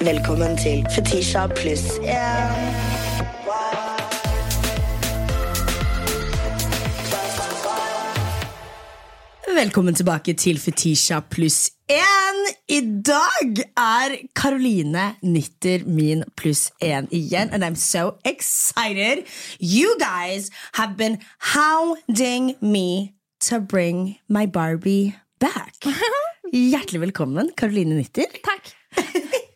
Velkommen til Fetisha pluss én. Velkommen tilbake til Fetisha pluss én. I dag er Karoline Nitter min pluss én igjen, and I'm so excited. You guys have been hounding me to bring my Barbie back. Hjertelig velkommen, Karoline Nitter. Takk.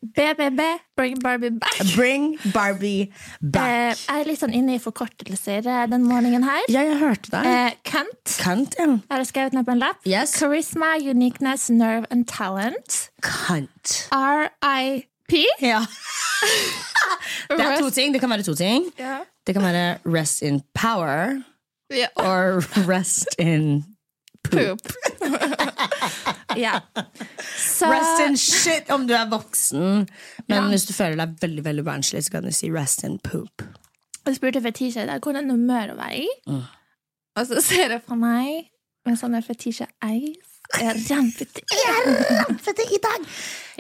BBB, Bring Barbie Back. Bring Barbie Eh, back. jeg er litt sånn inne i forkortelser eh, den morgenen her. Ja, jeg hørte deg. Eh, Kent. Kent, ja. Jeg har skrevet ned på en lapp. Yes. Charisma, uniqueness, nerve and talent. Kent. RIP. Ja. Det er to ting. Det kan være to ting. Ja. Det kan være rest in power Ja. or rest in poop. Poop. ja. Så Rest in shit om du er voksen. Men Ja. hvis du føler deg veldig veldig barnslig, så kan du si rest in poop. jeg spurte Fetisha i dag hvordan humøret var i. Mm. Og så ser jeg for meg med sånne Fetisha rampete. Jeg rampete. I dag!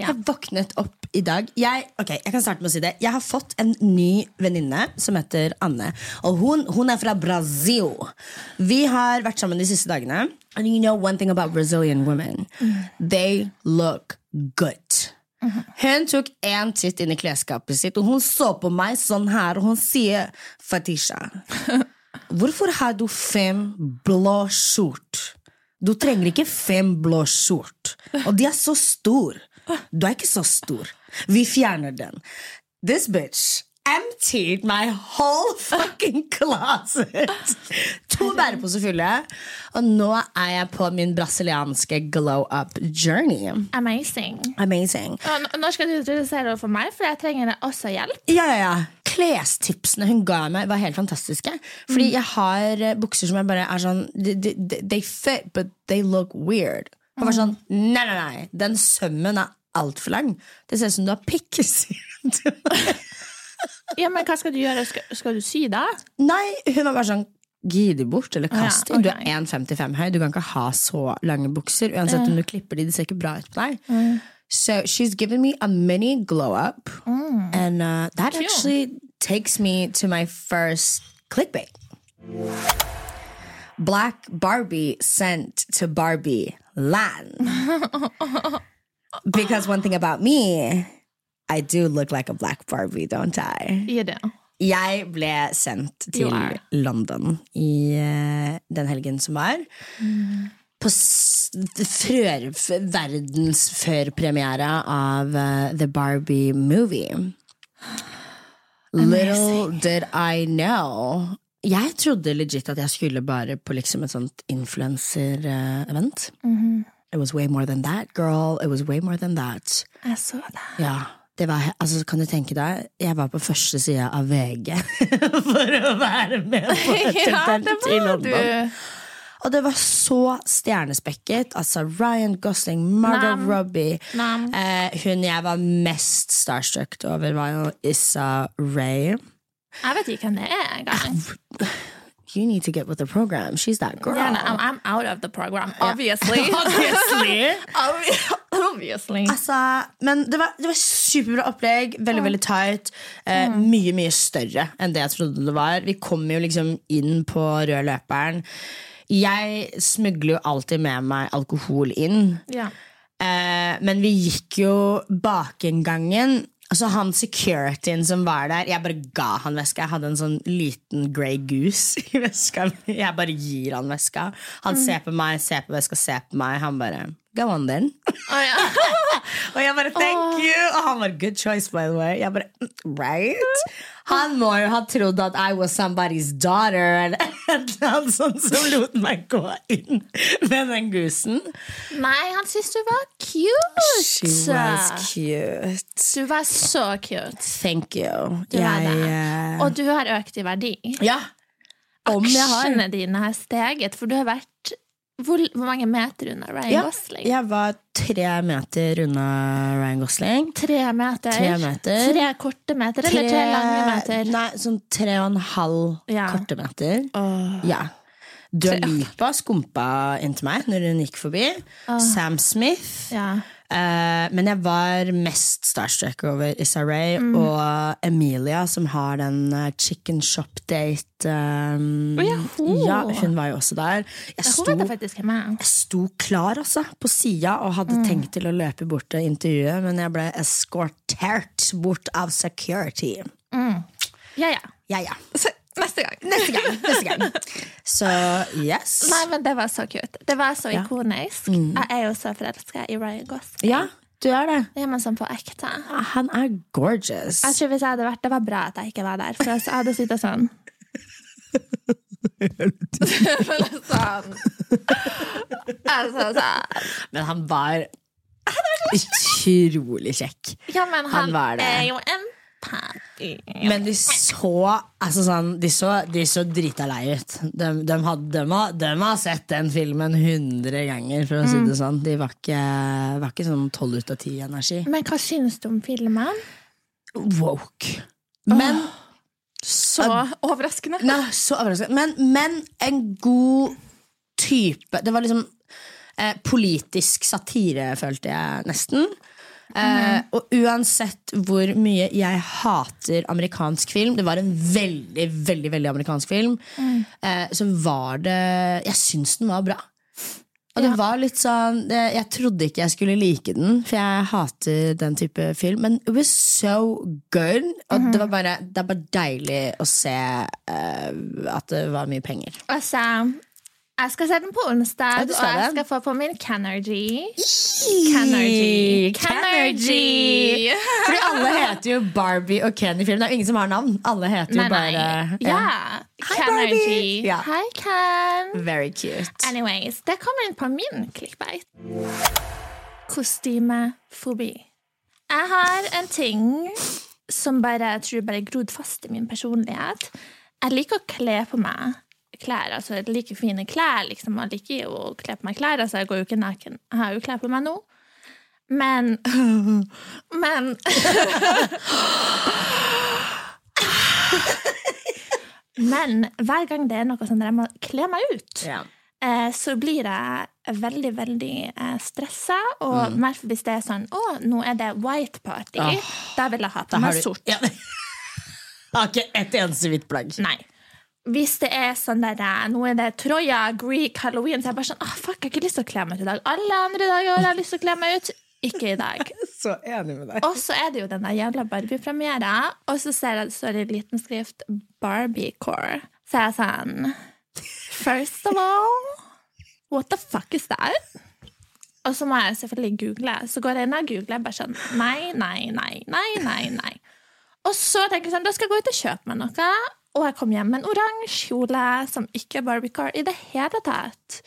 Ja. Jeg våknet opp i dag. Jeg, okay, jeg kan starte med å si det Jeg har fått en ny venninne som heter Anne. Og hun, hun er fra Brasil. Vi har vært sammen de siste dagene. And you know one thing about Brazilian women. They look good. Hun tok en titt inn i klesskapet sitt, og hun så på meg sånn her, og hun sier Fatisha, hvorfor har du fem blå skjort? Du trenger ikke fem blå skjort. Og de er så stor. Du er ikke så stor. Vi fjerner den. This bitch emptied my whole fucking closet. To bæreposer fulle. Og nå er jeg på min brasilianske glow up journey. Amazing. Amazing. Når skal du introdusere det for meg? For jeg trenger også hjelp. Ja, ja, ja. Klestipsene hun ga meg, var helt fantastiske. Fordi jeg har eh, bukser som jeg bare er sånn They, they, fit, but they look weird. Og var sånn, nei, nei, nei, Den sømmen er altfor lang. Det ser ut som du har pikk. Ja, men Hva skal du gjøre? Skal, skal du sy, da? nei, hun var bare sånn Gi de bort, eller kast. Ja, okay. Du er 1,55 høy. Du kan ikke ha så lange bukser. Uansett om du klipper de, det ser ikke bra ut på deg. So she's given me a mini glow up, and uh, that Cute. actually takes me to my first clickbait. Black Barbie sent to Barbie land. because one thing about me, I do look like a black Barbie, don't I? Gi det. Jeg ble sendt til You. London i eh, den helgen som var. På s- frør, verdens førpremiere av uh, The Barbie Movie. Little did I know. Jeg trodde legit at jeg skulle bare på liksom et sånt influencer-event. It was way more than that, girl. It was way more than that. Jeg så det. Ja, det var, altså kan du tenke deg Jeg var på første side av VG For å være med på dette Ja, det i London du. Og det var så stjernespekket Altså Ryan Gosling, Margot Nam. Robbie Nam. eh, Hun jeg var mest starstruck over Var jo Issa Rae Jeg vet ikke hvem det er engang. You need to get with the program She's that girl Gjerne, I'm, I'm out of the program, obviously. Obviously obviously. Altså, men det var, det var superbra opplegg. Veldig veldig tight. Eh, Mm. Mye mye større enn det jeg trodde det var. Vi kom jo liksom inn på rød løperen. Jeg smugler jo alltid med meg alkohol inn. Ja. Eh, men vi gikk jo bakinngangen. Altså Han securityen som var der, jeg bare ga han veska. Jeg hadde en sånn liten Grey Goose i veska. Jeg bare gir han veska. Han ser på meg, ser på veska, ser på meg. Han bare Go on, then. Å, ja. Og jeg bare, thank you Og han var good choice by the way Jeg bare, "Mm, right? Han må jo ha trodd at I was somebody's daughter Eller et eller annet sånt Som lot meg gå inn Med den gusen Nei, han syntes du var cute. She was cute Du var så cute. Thank you Du Jeg, eh, Og du har økt i verdi. Ja Om Aksjene dine har steget, for du har vært hvor, hvor mange meter unna Ryan ja, Gosling? Jeg var tre meter unna Ryan Gosling Tre meter. Tre meter. Tre korte meter, eller tre lange meter? Nei, sånn tre og en halv Ja. korte meter Oh. Ja. Dua Lipa skumpa inn til meg når hun gikk forbi. Sam Smith. Ja. Eh, men jeg var mest starstruck over Issa Rae og Emilia, som har den eh, chicken shop date. Um, oh, ja, hun. ja, hun var jo også der. Jeg sto, jeg sto klar altså, på sida og hadde tenkt til å løpe bort til intervjuet, men jeg ble escortert bort av security. Ja, ja. Ja, ja. Neste gang. Neste gang. Neste gang. Så yes. Nei, men det var så kult. Det var så Ja. ikonisk. Jeg er jo så forelska i Ryan Gosling. Ja, du er det. Ja, men sånn på ekte. Han er gorgeous. Jeg tror hvis jeg hadde vært Det var bra at jeg ikke var der, for jeg hadde sittet sånn. Sånn Altså sånn Men han var utrolig kjekk. Ja, men han, Han var det. er jo en Men de så altså sånn, de så, de så drita lei ut. De, de, hadde, de, har, de har sett den filmen hundre ganger, for å si det sånn. De var ikke, var ikke sånn tolv ut av ti-energi. Men hva syns du om filmen? Woke. Men Så overraskende. Nei, så overraskende. Men, men en god type Det var liksom eh, politisk satire, følte jeg nesten. Eh, og uansett hvor mye jeg hater amerikansk film Det var en veldig, veldig veldig amerikansk film. Eh, så var det Jeg syns den var bra. Og det Ja. var litt sånn Jeg trodde ikke jeg skulle like den, for jeg hater den type film. Men it was so good. Og det var bare, det var bare deilig å se uh, at det var mye penger. Altså, jeg skal se den på onsdag, Ja, og jeg skal få på min Canergy. Canergy. Canergy. Fordi alle heter jo Barbie og Ken i filmen. Det er ingen som har navn. Alle heter jo Nei, nei. bare Ja. Hei, Canergy. Ja. Hei, Ken. Very cute. Anyways, det kommer inn på min clickbait. Kostymefobi. Jeg har en ting som bare, jeg tror bare grodd fast i min personlighet. Jeg liker å kle på meg klær. altså Jeg liker fine klær. liksom, Jeg liker jo å kle på meg klær. altså Jeg går jo ikke naken. Jeg har jo klær på meg nå. Men Men Men hver gang det er noe sånn der jeg må kle meg ut, Ja. eh, så blir jeg veldig, veldig eh, stressa. Og Mm. hvis det er sånn Å, nå er det white party. Da vil jeg ha på meg sort. ja. Jeg har ikke ett eneste hvitt plagg. Nei. Hvis det er sånn der eh, Nå er det Troja, Greek, halloween, så er jeg bare sånn Åh, fuck, jeg har ikke lyst til å kle meg ut i dag. Alle andre dager har jeg lyst til å kle meg ut. Ikke i dag. Så enig med deg. Og så er det jo den der jævla Barbie-premiera, og så ser jeg det i liten skrift Barbie-core. Så er jeg sånn First of all, what the fuck is that? Og så må jeg selvfølgelig google. Så går jeg inn og googler bare sånn Nei, nei, nei, nei, nei, nei. Og så tenker jeg sånn, da skal jeg gå ut og kjøpe meg noe. Og jeg kom hjem med en oransje kjole som ikke er Barbie-car i det hele tatt.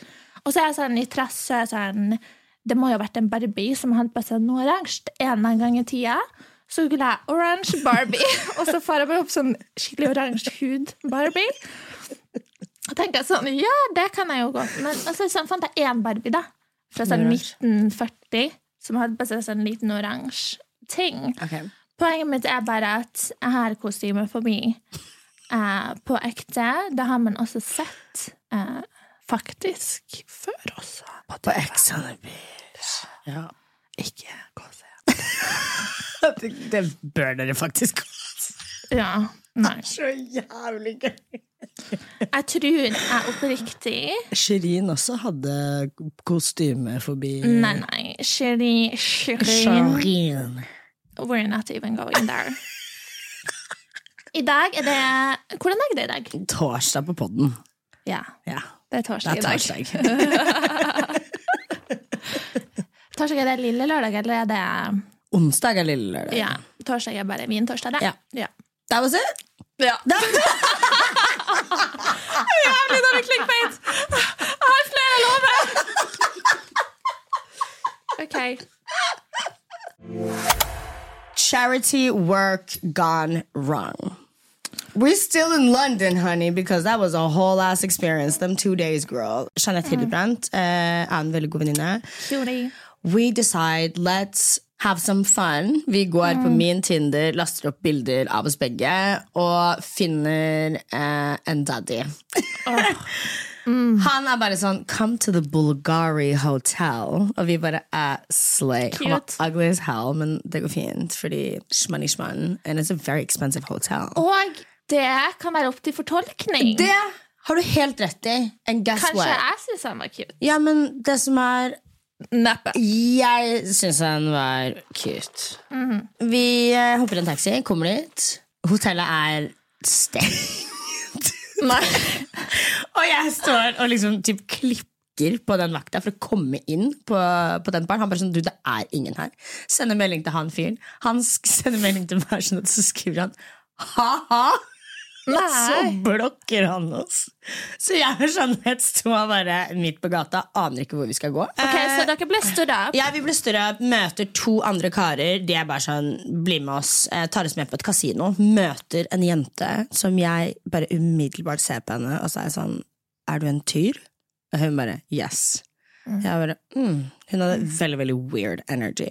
Og så er jeg sånn i trass, så er jeg sånn Det må jo ha vært en Barbie som hadde på seg noe oransje en eller annen gang i tida. Så googler jeg 'Orange Barbie', og så får jeg bare opp sånn skikkelig oransje hud-Barbie. Og tenker jeg sånn, ja, det kan jeg jo godt. Men altså, sånn fant jeg én Barbie, da. Fra sånn 1940, som hadde på seg sånn liten oransje ting. Okay. Poenget mitt er bare at jeg har kostymefobi eh, på ekte. Det har man også sett eh, faktisk før også. På Ex on the Beach. Ja. Ikke gå og se. Det, det bør dere faktisk Ja, nei. Så jævlig gøy. Jeg tror jeg oppriktig Shirin også hadde kostymefobi. Nei, nei. Shirin Shirin. Shirin. We're not even going there. I dag er det Hvordan dag er det i dag? Torsdag på podden. Ja, Ja, det er det torsdag i dag. torsdag. Torsdag er det lille lørdag, eller er det Onsdag er lille lørdag. Ja, torsdag er bare min torsdag, det. Ja. ja. That was it. Ja. Jævlig dårlig clickbait! Jeg har flere, lover! OK. Charity work gone wrong. We're still in London, honey, because that was a whole ass experience. Them two days, girl. Jeanette Hildebrandt eh, er en veldig god venninne. We decide, let's have some fun. Vi går på min Tinder, laster opp bilder av oss begge og finner eh, en daddy. Han er bare sånn Come to the Bulgari Hotel. Og vi bare er slay. Han var ugly as hell, men det går fint, fordi shmoney shmon. And it's a very expensive hotel. Og det kan være opp til fortolkning. Det har du helt rett i. And guess Kanskje what? jeg syns han var cute. Ja, men det som er Neppe. Jeg syns han var cute. Mhm. Vi eh, hopper i en taxi, kommer dit. Hotellet er stengt. Nei. Og jeg står og liksom typ klikker på den vakta for å komme inn på, på den baren. Han bare sånn, du, det er ingen her. Sender melding til han fyren. Han sk- sender melding til meg, sånn så skriver han ha-ha. Og så blokker han oss. Så jeg og Jeanette sto bare midt på gata, aner ikke hvor vi skal gå. Ok, Så dere ble stood up? Ja, vi ble større, møter to andre karer. De er bare sånn, bli med oss, eh, tar oss med på et kasino. Møter en jente som jeg bare umiddelbart ser på henne, og så er jeg sånn, er du en tyr? Og hun bare, yes. Jeg bare, mm. Hun hadde veldig, veldig weird energy.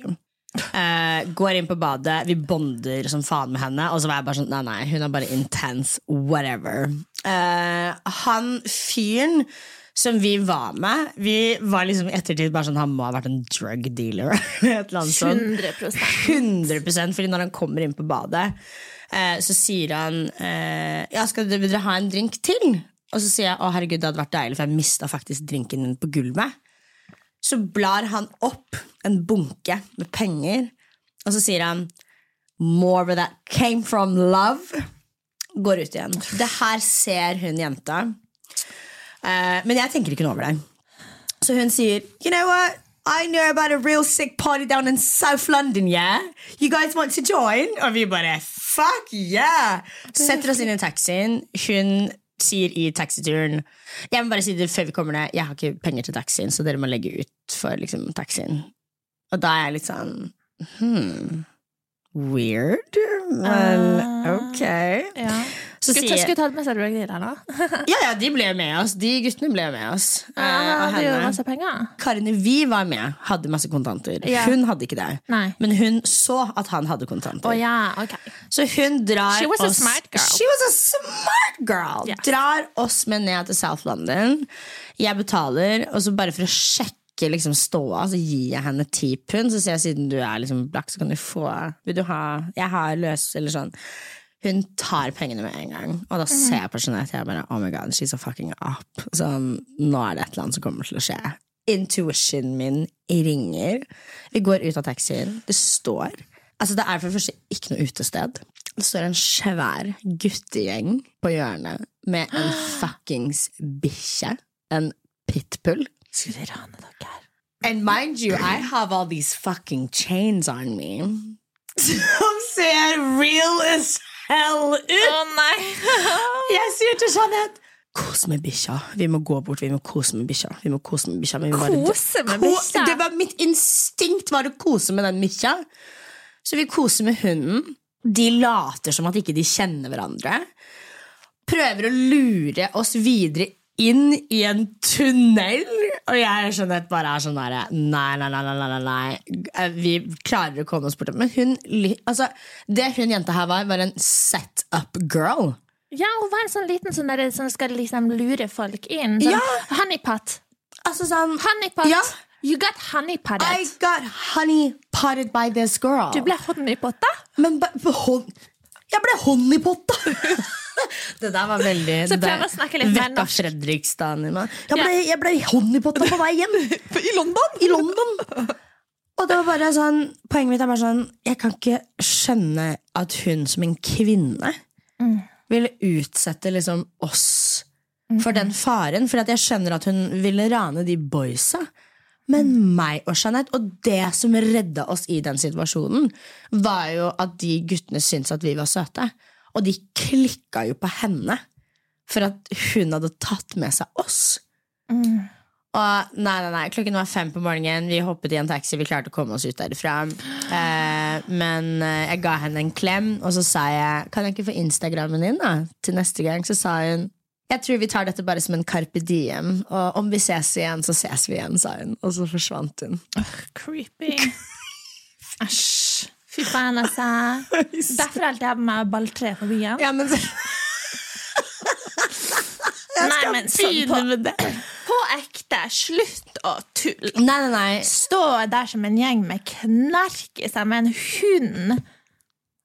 Eh, går inn på badet, vi bonder som faen med henne, og så var jeg bare sånn, nei, nei, hun er bare intense, whatever. Uh, han fyren som vi var med, vi var liksom i ettertid bare sånn, han må ha vært en drug dealer. et eller annet sånt. 100% 100% fordi når han kommer inn på badet, uh, så sier han Ja, skal dere, vil dere ha en drink til? Og så sier jeg å herregud, det hadde vært deilig, for jeg mista faktisk drinken min på gulvet. Så blar han opp en bunke med penger, og så sier han More where that came from love. Går ut igjen. Det her ser hun jenta. Uh, men jeg tenker ikke noe over det. Så hun sier You know what? I know about a real sick party down in South London, yeah? You guys want to join? Og vi bare Fuck yeah! Setter oss inn i taxien. Hun sier i taxituren Jeg må bare si det før vi kommer ned Jeg har ikke penger til taxien, så dere må legge ut for liksom, taxien. Og da er jeg litt sånn hmm, Weird, men ok. Ja. Så Skulle, sier skulle tatt med drug dealer, da. Ja, ja, de ble med oss. De guttene ble med oss. Eh, Ja, og gjorde masse penger. Karene vi var med, hadde masse kontanter. Ja. Hun hadde ikke det. Nei. Men hun så at han hadde kontanter. Oh, ja, okay. Så hun drar She was a oss smart girl. She was a smart girl Yeah. Drar oss med ned til South London. Jeg betaler, og så bare for å sjekke liksom ståa, så gir jeg henne ti pund. Så sier jeg siden du er liksom blakk, så kan du få Vil du ha Jeg har løs, eller sånn. Hun tar pengene med en gang, og da ser jeg på Jeanette. Jeg bare, oh my god, she's a fucking up. Sånn, nå er det et eller annet som kommer til å skje. Intuitionen min ringer. Vi går ut av taxien. Det står Altså Det er for det første ikke noe utested. Det står en svær guttegjeng på hjørnet med en fuckings bikkje. En pitbull. Skulle de rane dere? And mind you, I have all these fucking chains on me. Som ser real as hell ut! Å nei! Jeg sier til Jeanette Kos med bikkja. Vi må gå bort, vi må kose med bikkja. Vi må kose med bikkja. Kose med bikkja? Det var Mitt instinkt var å kose med den bikkja. Så vi koser med hunden. De later som at ikke de kjenner hverandre. Prøver å lure oss videre inn i en tunnel. Og jeg skjønner at bare er sånn der Nei, nei, nei, nei, nei. Vi klarer å komme oss bort. Men hun, altså, det hun jenta her var, var en set up girl. Ja, hun var en sånn liten sånn der, som skal liksom lure folk inn. Sånn, Ja. Honeypot. Altså sånn Honeypot. Ja. You got honeypotted. I got honeypotted by this girl. Du ble honeypotta? Men ba, hon, jeg ble honeypotta! det der var veldig Så prøv å snakke litt mer norsk. Fredrikstad i meg. Jeg ble, jeg ble honeypotta på vei hjem. I London? I London. Og det var bare sånn Poenget mitt er bare sånn Jeg kan ikke skjønne at hun som en kvinne ville utsette liksom oss for den faren. For jeg skjønner at hun ville rane de boysa. Men meg og Jeanette, og det som redda oss i den situasjonen, var jo at de guttene syntes at vi var søte. Og de klikka jo på henne for at hun hadde tatt med seg oss. Og nei, nei, nei, klokken var fem på morgenen, vi hoppet i en taxi, vi klarte å komme oss ut derifra. Eh, men eh, jeg ga henne en klem, og så sa jeg Kan jeg ikke få Instagrammen din da, til neste gang? Så sa hun jeg tror vi tar dette bare som en carpe diem, og om vi ses igjen, så ses vi igjen, sa hun. Og så forsvant hun. Creepy. Æsj. Fy faen, altså. Derfor alltid har jeg på meg balltre på byen. Ja, men. Nei, men sånn på- med det. På ekte, slutt å tulle. Nei, nei, nei. Stå der som en gjeng med knark i seg med en hund.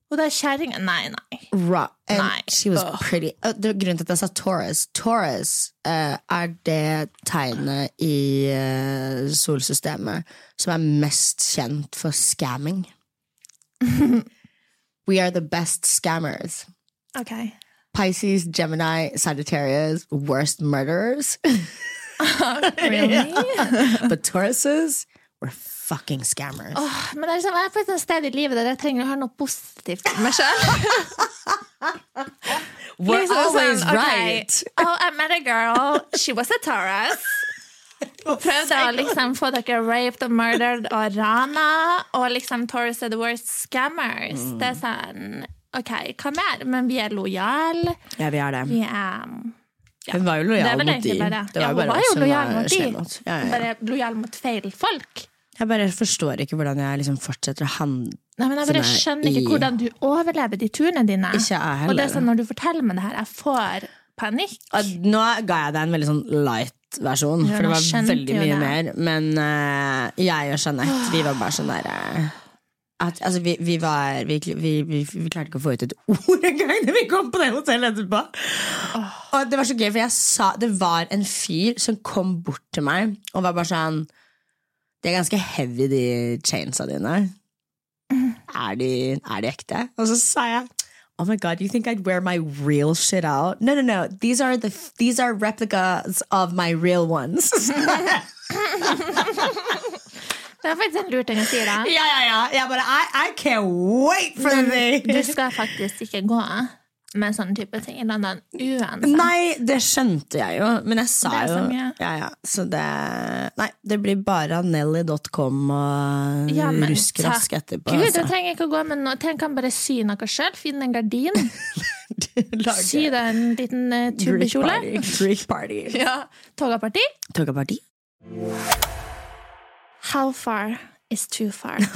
Og det er kjerringa Nei, nei. Right. Nei. she was oh. pretty. Grunnen til at jeg sa Taurus. Taurus uh, er det tegnet i uh, solsystemet som er mest kjent for scamming. We are the best scammers. Ok. Pisces, Gemini, Sagittarius, worst murderers. Really? But Tauruses, we're fucking scammers. Åh, men det er liksom, jeg er på et sted i livet der jeg trenger å ha noe positivt for meg sjøl. we're Liksom always sånn, ok, right. Oh, I met a girl. She was a Taurus. Og prøvde å liksom få dere raped og murdered og rana. Og liksom Taurus are the worst scammers. Mm. Det er sånn Ok, hva mer? Men vi er lojale. Ja, vi er det. Vi er Hun var jo lojal mot de. bare Det Ja, hun bare var jo lojal mot de. Ja, ja, ja. Bare lojal mot feil folk. Jeg bare forstår ikke hvordan jeg liksom fortsetter å handle Nei, men Jeg bare er skjønner ikke i- hvordan du overlever de turene dine. Ikke jeg Og det heller. er sånn, Når du forteller meg det her, jeg får panikk. Og Nå ga jeg deg en veldig sånn light versjon, for det var veldig mye mer. Men uh, jeg og Jeanette, vi var bare sånn derre at, altså, vi, vi, var, vi, vi, vi, vi klarte ikke å få ut et ord engang da vi kom på det hotellet etterpå. Og det var så gøy, for jeg sa det var en fyr som kom bort til meg og var bare sånn De er ganske heavy, de chainsa dine. Er de, er de ekte? Og så sa jeg Oh my god, do you think I'd wear my real shit out? No, no, no. These are the these are replicas of my real ones. Det er faktisk en lur ting å si. da ja, ja, ja. Jeg bare I, I can't wait for the du skal faktisk ikke gå med sånne type ting uansett. Nei, det skjønte jeg jo, men jeg sa jo ja, ja, Så det Nei, det blir bare Nelly.com og Ja, men etterpå. Gud, altså. du trenger ikke å gå med noe. Tenk kan bare sy noe sjøl. Finn en gardin. Sy deg en liten uh, Greek tubekjole. party. Greek party. Ja. Togaparti. Togaparty? How far is too far?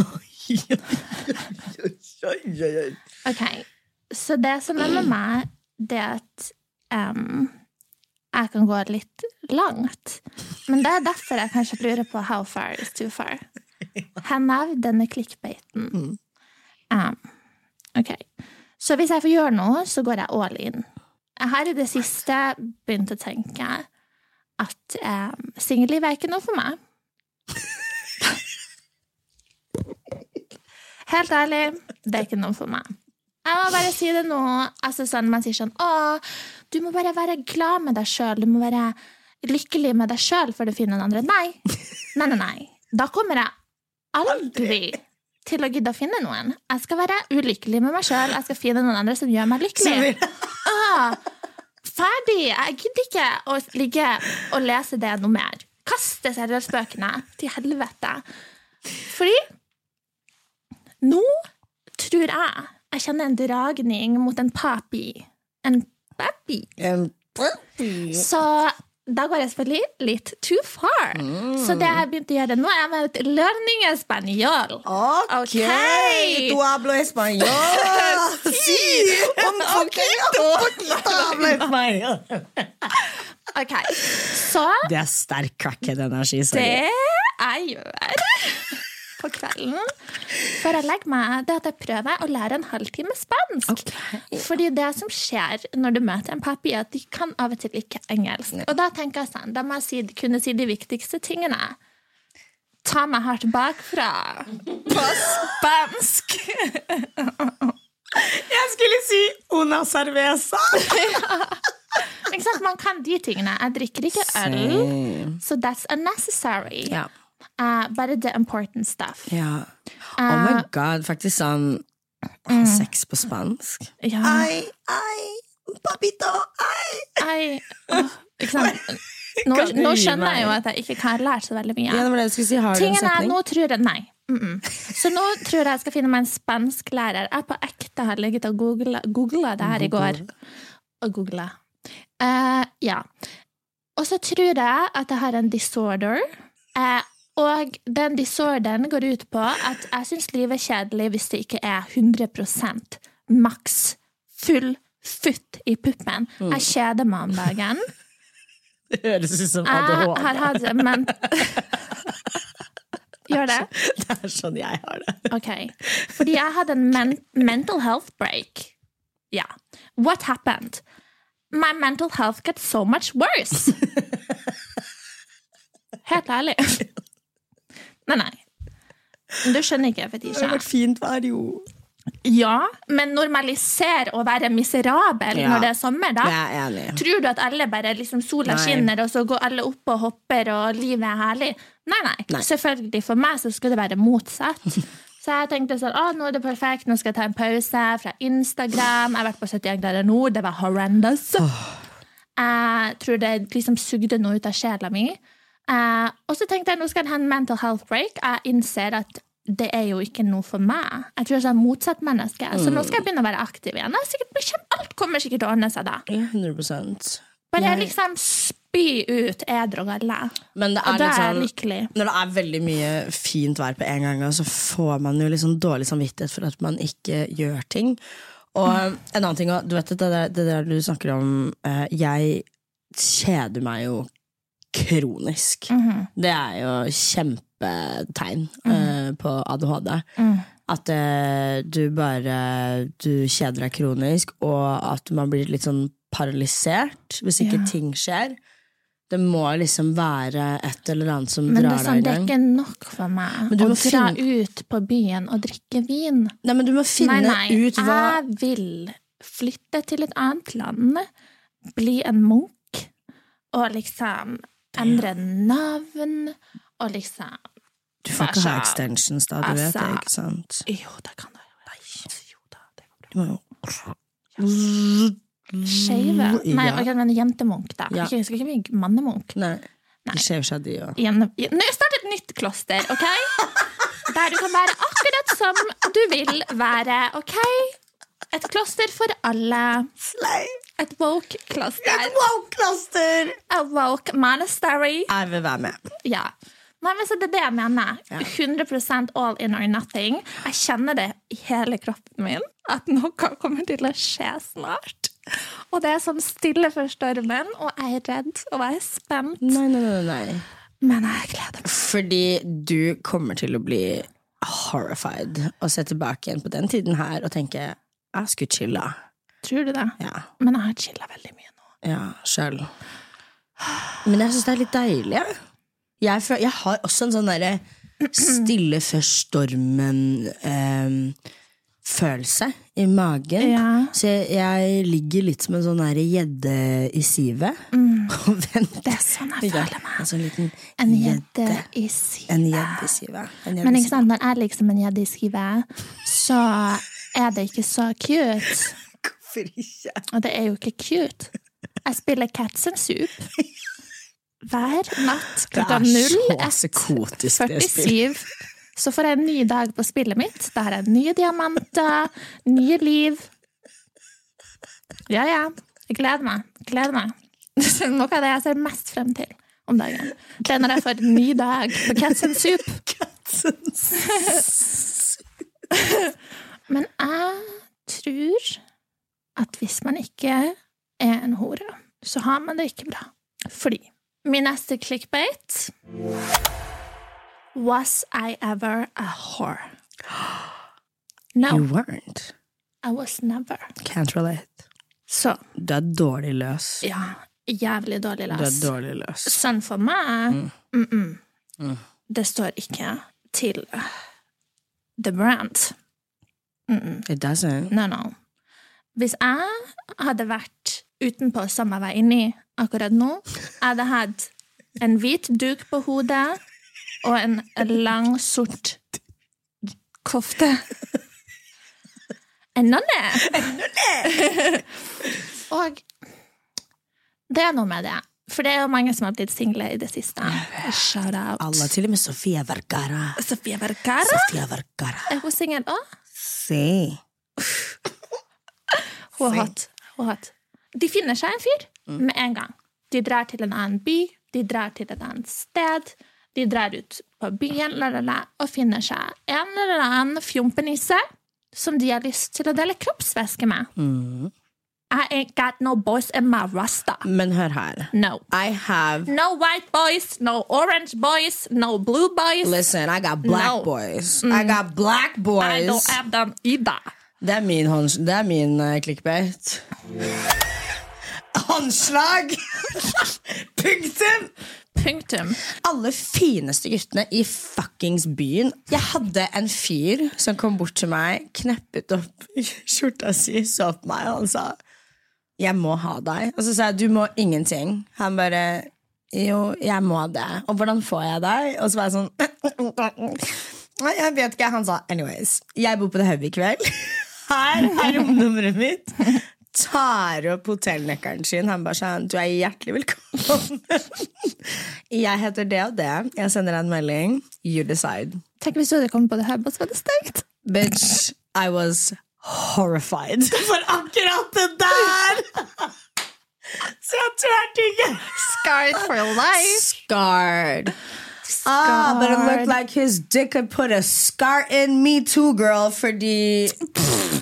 Ok, så det som er med meg, det er at um, jeg kan gå litt langt. Men det er derfor jeg kanskje lurer på how far is too far. Hennev denne clickbaiten. Um, ok, så hvis jeg får gjøre noe, så går jeg all in. Jeg har i det siste begynt å tenke at um, singelliv er ikke noe for meg. Helt ærlig, det er ikke noe for meg. Jeg må bare si det nå. Altså sånn, Man sier sånn Å, du må bare være glad med deg sjøl. Du må være lykkelig med deg sjøl før du finner noen andre. Nei. Nei, nei, nei. Da kommer jeg aldri til å gidde å finne noen. Jeg skal være ulykkelig med meg sjøl. Jeg skal finne noen andre som gjør meg lykkelig. Ah, ferdig! Jeg gidder ikke å ligge og lese det noe mer. Kaste seriøsbøkene til helvete. Fordi nå tror jeg jeg kjenner en dragning mot en papi. En papi. En puppy. Så da går jeg selvfølgelig litt too far. Så det jeg begynte å gjøre nå, er med learning español. Ok, Ok. tu hablo español. si! poquito, un poquito. Ok, Så Det er sterk crackhead-energi. sorry. det jeg gjør på kvelden før jeg legger meg, det at jeg prøver å lære en halvtime spansk. Fordi det som skjer når du møter en papi, er at de kan av og til ikke engelsk. Og da tenker jeg sånn, da må jeg si, kunne si de viktigste tingene. Ta meg hardt bakfra på spansk. Jeg skulle si una cerveza. Man kan de tingene. Jeg drikker ikke øl, så that's unnecessary. Ja. Eh, bare the important stuff. ja. Oh my god, faktisk sånn mm. Sex på spansk. Ja. Ai, ai, papito, ai. ai. Oh, ikke sant? Nå, nå skjønner jeg jo at jeg ikke kan lære så veldig mye. Ja, det det si. Tingen er, nå tror jeg Nei. Mm -mm. Så nå tror jeg jeg skal finne meg en spansklærer. Jeg på ekte har ligget og googla det her i går. Og googla. Uh, ja. Og så tror jeg at jeg har en disorder. Eh, og den disorderen går ut på at jeg syns livet er kjedelig hvis det ikke er 100% maks full futt i puppen. Jeg kjeder meg om dagen. Det høres ut som ADHD. Jeg har hatt hatt men Gjør det? Det er sånn jeg har det. Ok. Fordi jeg hadde en men mental health break. Ja. What happened? My mental health got so much worse. Helt ærlig. Nei, nei. Du skjønner ikke, Det Fetisha. har vært fint vær, jo. Ja, men normaliser å være miserabel Ja. når det er sommer, da. Er. Tror du at alle bare liksom sola Nei. skinner, og så går alle opp og hopper, og livet er herlig? Nei, nei. Nei. Selvfølgelig. For meg så skulle det være motsatt. Så jeg tenkte sånn, å, nå er det perfekt, nå skal jeg ta en pause fra Instagram. Jeg har vært på 71 grader nord, det var horrendous. Jeg tror det liksom sugde noe ut av sjela mi. Eh, og så tenkte jeg nå skal jeg ha en mental health break. Jeg innser at det er jo ikke noe for meg. Jeg tror jeg er motsatt menneske. Så nå skal jeg begynne å være aktiv igjen. Jeg er sikkert, alt kommer sikkert til å ordne seg da. 100%. Bare Jeg- liksom spy ut edru og galle. Men det Og er da litt er jeg sånn lykkelig. Når det er veldig mye fint vær på en gang, så får man jo sånn dårlig samvittighet for at man ikke gjør ting. Og en annen ting, du vet det der, det der du snakker om eh, Jeg kjeder meg jo kronisk. Mhm. Det er jo kjempetegn eh, på ADHD. Mm. At uh, du bare Du kjeder deg kronisk, og at man blir litt sånn paralysert hvis ikke Ja. ting skjer. Det må liksom være et eller annet som Men drar sånn, deg det er ikke nok for meg å dra finne- ut på byen og drikke vin. Nei, men du må finne nei, nei. ut hva Jeg vil flytte til et annet land, bli en munk, og liksom endre navn, og liksom Du får ikke ha extensions da, du vet det, ikke sant? Jo, det kan du. jo. Jo da, det går bra. Du må jo Skeive? Nei, Ja. okay, men jentemunk, da. Ja. Ikke, skal ikke bli mannemunk. Nei. Nei. skjever seg, de òg. Igjen- igjen- Nå start et nytt kloster, ok? Der du kan være akkurat som du vil være, ok? Et kloster for alle. Et woke-kloster. Wow-klaster! A woke monastery. Jeg vil være med. Ja. Nei, men så Det er det jeg mener. 100% all in or nothing. Jeg kjenner det i hele kroppen min at noe kommer til å skje snart. Og det er sånn stille for stormen, og jeg er redd og jeg er spent. Nei, nei, nei, nei. Men jeg gleder meg. Fordi du kommer til å bli horrified og se tilbake igjen på den tiden her og tenke jeg skulle chilla. Tror du det? Ja, Men jeg har chilla veldig mye nå. ja sjøl. Men jeg syns det er litt deilig. jeg. Jeg, føl- jeg har også en sånn derre stille før stormen-følelse i magen. Ja. Så jeg, jeg ligger litt som en sånn gjedde i sivet og venter. Det er sånn jeg føler meg. En sånn liten gjedde i sivet. Men ikke sant, når jeg ligger som en gjedde i sivet, så er det ikke så cute. Hvorfor ikke? Og det er jo ikke cute. Jeg spiller Cats and Soup hver natt klokka Det er så 01.47. psykotisk, det spillet. Så får jeg en ny dag på spillet mitt. Har jeg nye diamanter, nye liv. Ja, ja. Jeg gleder meg. Gleder meg. Noe av det jeg ser mest frem til om dagen. Det er når jeg får en ny dag på Cats and Soup. Men jeg tror at hvis man ikke er en hore, så har man det ikke bra. Fordi min neste clickbait Was I ever a whore? No, You weren't. I was never. Can't relate. Så Du er dårlig løs. ja, jævlig dårlig løs. Du er dårlig løs. Sånn for meg mm -mm. Mm. Det står ikke til the brand. It doesn't. No, no. Hvis jeg hadde vært utenpå jeg var inni akkurat nå, jeg hadde hatt en hvit duk på hodet og en lang, sort kofte. En nonne! og det er noe med det. For det er jo mange som har blitt single i det siste. Shout out. Alle, til og med Sofia Vergara. Sofia Vergara. Sofia Vergara. Er hun singel òg? Se. Hun er hot. Hun hot. De finner seg en fyr med en gang. De drar til en annen by, de drar til et annet sted. De drar ut på byen la, la, la, og finner seg en eller annen fjompenisse som de har lyst til å dele kroppsvæske med. Mm. I ain't got no boys in my rasta. Men hør her. No. I have No white boys, no orange boys, no blue boys. Listen, I got black No. boys. I got black boys. I don't have them either. Det er min, hånds- det er min uh, clickbait. Håndslag! Punktum! Punktum. Alle fineste guttene i fuckings byen. Jeg hadde en fyr som kom bort til meg, kneppet opp skjorta si, så på meg, og han sa jeg må ha deg. Og så sa jeg du må ingenting. Han bare jo, jeg må det. Og hvordan får jeg deg? Og så var jeg sånn Jeg vet ikke. Han sa anyways, jeg bor på The Hub i kveld. Her er romnummeret mitt. Tar opp hotellnøkkelen sin. Han bare sånn Du er hjertelig velkommen. Jeg heter det og det. Jeg sender deg en melding. You decide. Tenk hvis du hadde kommet på det her, bare så var det stengt. Bitch, I was horrified for akkurat det der! Så jeg turte ikke. Scarred for life. Scarred. Ah, but it looked like his dick could put a scar in me too, girl, fordi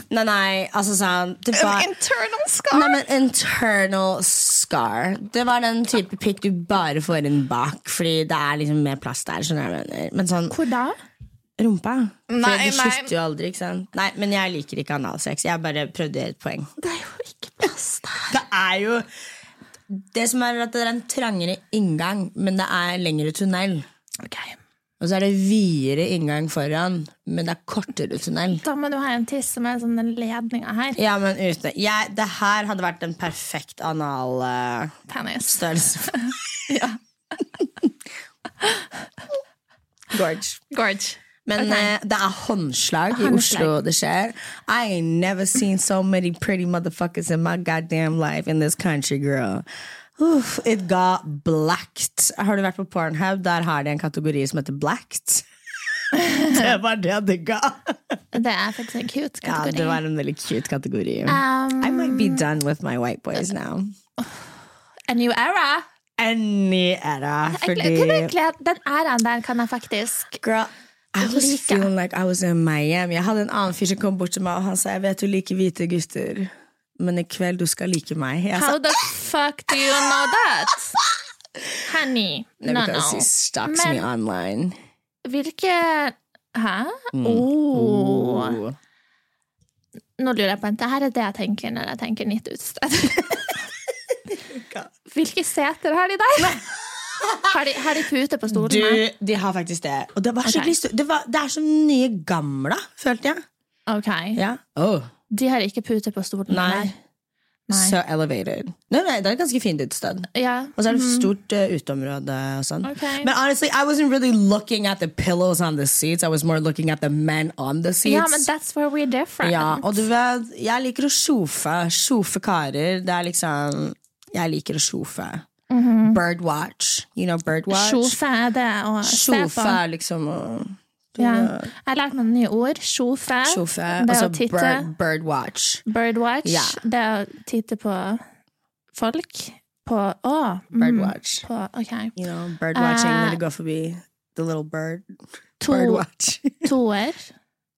Nei, nei, altså sånn det var, Internal scar. Nei, men internal scar. Det var den type pikk du bare får inn bak, fordi det er liksom mer plass der. skjønner jeg mener. Men sånn Hvor da? rumpa. For Nei, det nei. slutter jo aldri, ikke sant? Nei, men jeg liker ikke analsex. Jeg bare prøvde å gjøre et poeng. Det er jo ikke plass der. Det er jo Det som er at det er en trangere inngang, men det er lengre tunnel. Ok. Og så er det videre inngang foran, men det er kortere tunnel. Da må du ha en tiss som er sånn den ledninga her. Ja, men ute. Jeg, det her hadde vært en perfekt anal uh, størrelse. ja. Gorge. Gorge. Men okay. eh, det er håndslag i Håndslag. Oslo det skjer. I ain't never seen so many pretty motherfuckers in my goddamn life in this country, girl. Uff, it got blacked. Har du vært på Pornhub? Der har de en kategori som heter blacked. det var det det ga. Det er faktisk en cute Ja, det var en veldig cute kategori. Um, I might be done with my white boys now. A new era. Any era, fordi den æraen der kan jeg faktisk Girl, I was Like. feeling like I was in Miami. Jeg hadde en annen fyr som kom bort til meg, og han sa jeg vet du liker hvite gutter, men i kveld du skal like meg. Jeg How the fuck do you know that? Honey. no, No, because he stalks men, me online. Hvilke Hæ? Mm. Oh. Oh. Nå lurer jeg på Det her er det jeg tenker når jeg tenker nytt utsted. Hvilke seter har de der? Har de, har de pute på Du, stolene? de har faktisk det. Og det, var okay. det, var, det er som nye gamla, følte jeg. Ok. Ja. Oh, De har ikke pute på stolen. nei. Nei. So elevated. Nei, nei, det er et ganske fint utested. Ja. Og så er det et stort uh, uteområde og sånn. Ok. Men honestly, I wasn't really looking at the pillows on the seats. I was more looking at the men on the seats. ja, men that's where we're different. Ja, og du vet, jeg liker å sjofe. Sjofe karer. Det er liksom Jeg liker å sjofe. Birdwatch. You know birdwatch? Sjofe er det å se Sjofe er liksom å Ja. Jeg har lært meg nye ord. Sjofe. Sjofe. Og så bird, birdwatch. Birdwatch. Ja. Det å titte på folk. På Å! mm, Birdwatch. På, ok. You know, birdwatching uh, når du går forbi the little bird. To, Birdwatch. toer.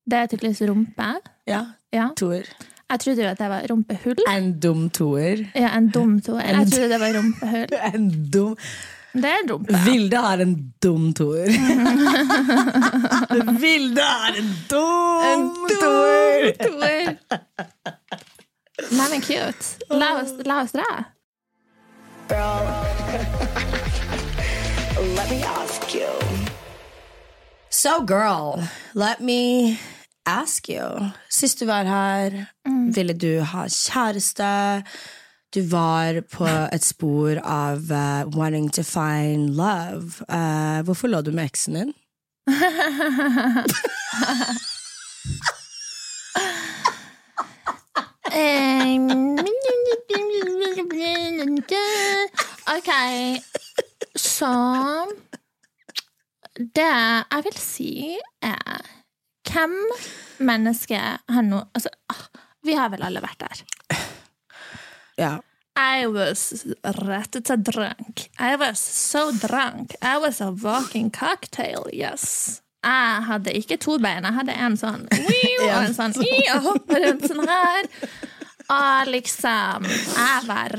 Det er tydeligvis rumpe. ja, Ja. toer. Jeg trodde jo at det var rumpehull. En dum toer. Ja, en dum toer. Jeg trodde det var rumpehull. En dum Det er en Ja. Vilde har en dum toer. Vilde har en dum toer! Toer. Nei, men cute. La oss, la oss dra. Let me ask you. So girl, let me ask you. Sist du var her, ville du ha kjæreste. Du var på et spor av uh, wanting to find love. Uh, hvorfor lå du med eksen din? Ok, så Det jeg vil si, er Hvem mennesker har nå altså, ah, Vi har vel alle vært der. Ja. I was rettete drunk. I was so drunk. I was a walking cocktail, yes. Jeg hadde ikke to bein, jeg hadde en sånn og en sånn og hopper rundt sånn her. Og liksom Jeg var.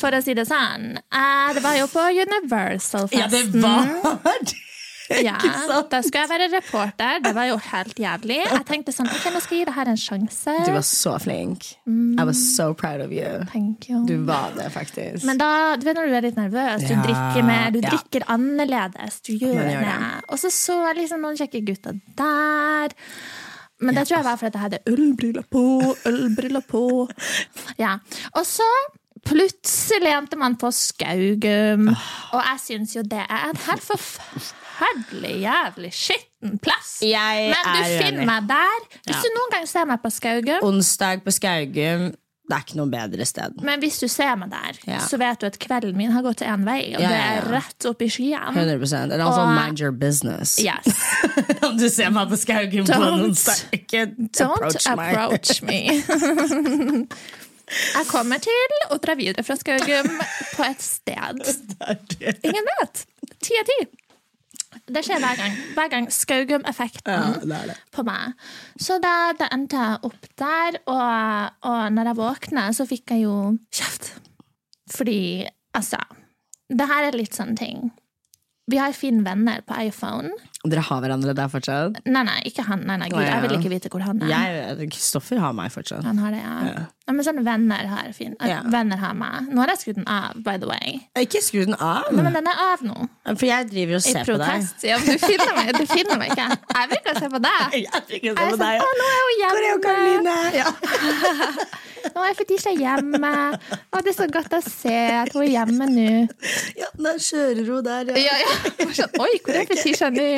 For å si det sånn. eh, Det var jo på Universal-festen. Ja, da skulle jeg være reporter. Det var jo helt jævlig. Jeg tenkte sånn, ok, nå skal jeg gi det her en sjanse. Du var så flink. I was so proud of you. Thank you. Du var det, faktisk. Men da, du vet når du er litt nervøs, du Ja, drikker mer, du ja. drikker annerledes. Du gjør, gjør det. Og så så jeg liksom noen kjekke gutter der. Men det tror jeg var fordi jeg hadde ølbriller på, ølbriller på. Ja. Og så plutselig endte man på Skaugum. Og jeg syns jo det er et helt forferdelig jævlig skitten plass. Jeg Men du er finner meg der. Hvis du noen gang ser meg på Skaugum, Onsdag på Skaugum, det er ikke noe bedre sted. Men hvis du ser meg der, Ja. så vet du at kvelden min har gått én vei, og Ja, det ja, er rett opp i skyene. 100 And also Og- mind your business. Yes. Om du ser meg på Skaugum på onsdag, ikke Don't approach approach me. Jeg kommer til å dra videre fra Skaugum på et sted. Ingen vet. Ti av ti. Det skjer hver gang. Hver gang Skaugum-effekten Ja, på meg. Så da, da endte jeg opp der, og, og når jeg våkna, så fikk jeg jo kjeft. Fordi, altså Det her er litt sånn ting. Vi har fine venner på iPhone. Dere har hverandre der fortsatt? Nei, nei, ikke han. Nei, nei, Gud, jeg vil ikke vite hvor han er. Kristoffer har meg fortsatt. Han har det, ja. Ja. Ja men sånne venner har Finn. Eh, Ja. Venner har meg. Nå har jeg skrudd den av, by the way. Ikke skru den av, Nei, men den er av nå. for jeg driver og I ser på deg. Ja, du finner meg, du finner meg ikke. Jeg vil ikke se på deg. Jeg bruker å Jeg se på sånn, deg. å, nå er hun Hvor er jo hjemme. Karoline? Ja. Nå er Fetisha hjemme. Å, det er så godt å se at hun er hjemme nå. ja, der kjører hun der, ja. Ja, ja. Sånn, Oi, hvor er Fetisha nå?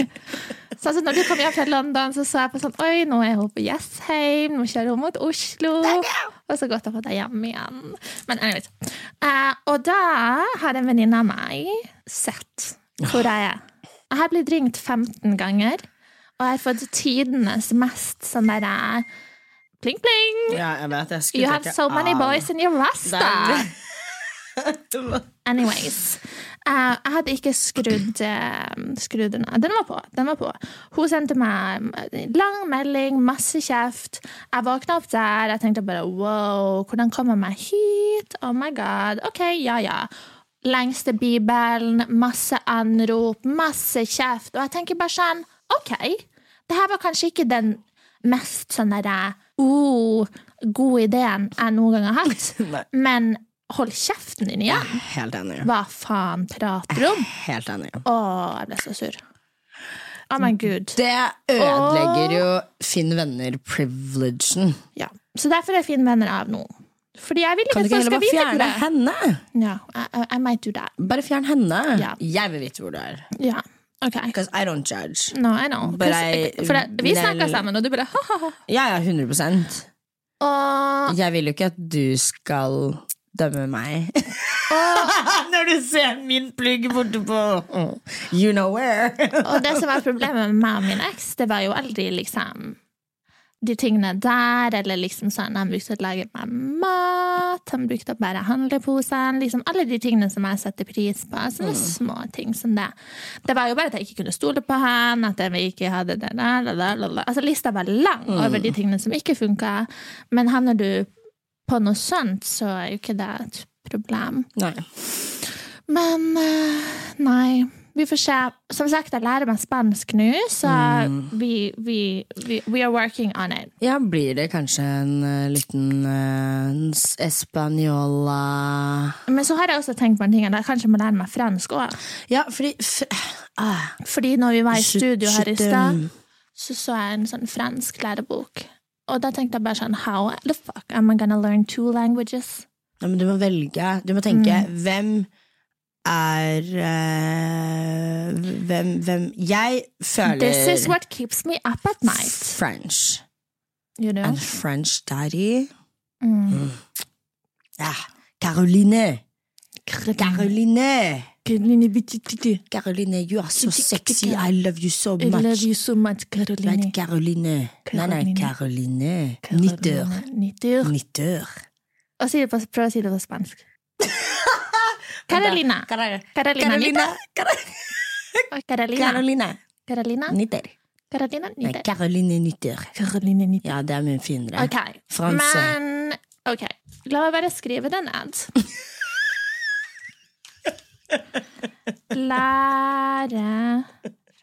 Så altså, når du kom hjem fra London, så så jeg på sånn Oi, nå er hun på Jessheim. Nå kjører hun mot Oslo. Og så godt å få deg hjem igjen. Men anyways. Uh, og da har en venninne av meg sett hvor jeg er. Jeg har blitt ringt 15 ganger, og jeg har fått tidenes mest sånn derre Pling, pling! Ja, jeg vet. Jeg You have so many av. boys in your rasta! Anyways. Eh, jeg hadde ikke skrudd, uh, skrudd den av. Den var på. Den var på. Hun sendte meg lang melding, masse kjeft. Jeg våkna opp der. Jeg tenkte bare wow, hvordan kom jeg meg hit? Oh my god. Ok, ja, ja. Lengste bibelen, masse anrop, masse kjeft. Og jeg tenker bare sånn, ok, det her var kanskje ikke den mest sånn derre oh, god ideen jeg noen gang har hatt. Men hold kjeften din igjen. Helt enig. Hva faen prater du om? Helt enig. Å, jeg ble så sur. Oh my gud. Det ødelegger jo Finn venner-privilegen. Ja. Så derfor er Finn venner av nå. Fordi jeg vil ikke Kan du at ikke folk heller skal bare vite hvor fjerne det er. henne? Ja, I, I, I might do that. Bare fjern henne. Ja. Jeg vil vite hvor du er. Ja, ok. Because I don't judge. No, I know. But I- for det, vi Nell- snakka sammen, og du bare ha-ha-ha. Ja, ja, 100 Og Jeg vil jo ikke at du skal dømme meg. Når du ser min plugg borte på You know where. Og det som var problemet med meg og min eks, det var jo aldri liksom de tingene der, eller liksom sånn Han brukte å lage meg mat, han brukte å bære handleposen. Liksom alle de tingene som jeg setter pris på. Sånne små ting som det. Det var jo bare at jeg ikke kunne stole på han, at jeg ikke hadde det der, la, la, la, la. Altså Lista var lang over de tingene som ikke funka. Men havner du på noe sånt, så er jo ikke det et problem. Nei. Men eh, nei, vi får se. Som sagt, jeg lærer meg spansk nå, så vi, vi, vi, we are working on it. Ja, blir det kanskje en uh, liten uh, espanjola Men så har jeg også tenkt på en ting, at jeg kanskje må lære meg fransk òg. Ja, fordi ah, Fordi når vi var i studio her i stad, så så jeg en sånn fransk lærebok. Og da tenkte jeg bare sånn How the fuck am I gonna learn two languages? Ja, men du må velge. Du må tenke hvem er uh, hvem, hvem Jeg føler This is what keeps me up at night. French. You know? And French daddy. Mm. Ja. Caroline. Caroline. Caroline, you are so sexy. I love you so I love much. you so much, Caroline. Right, Caroline. Nei, nei, Caroline. Nitter. Nitter. Nitter. Og si det på, prøv å si det på spansk. Carolina. Carolina. Carolina. Carolina. Nitter. Carolina. Nitter. Caroline Nei, Nytter. Caroline. Caroline Nytter. Ja, det er min finere. Okay. Franse. men Ok, la meg bare skrive den ned. Lære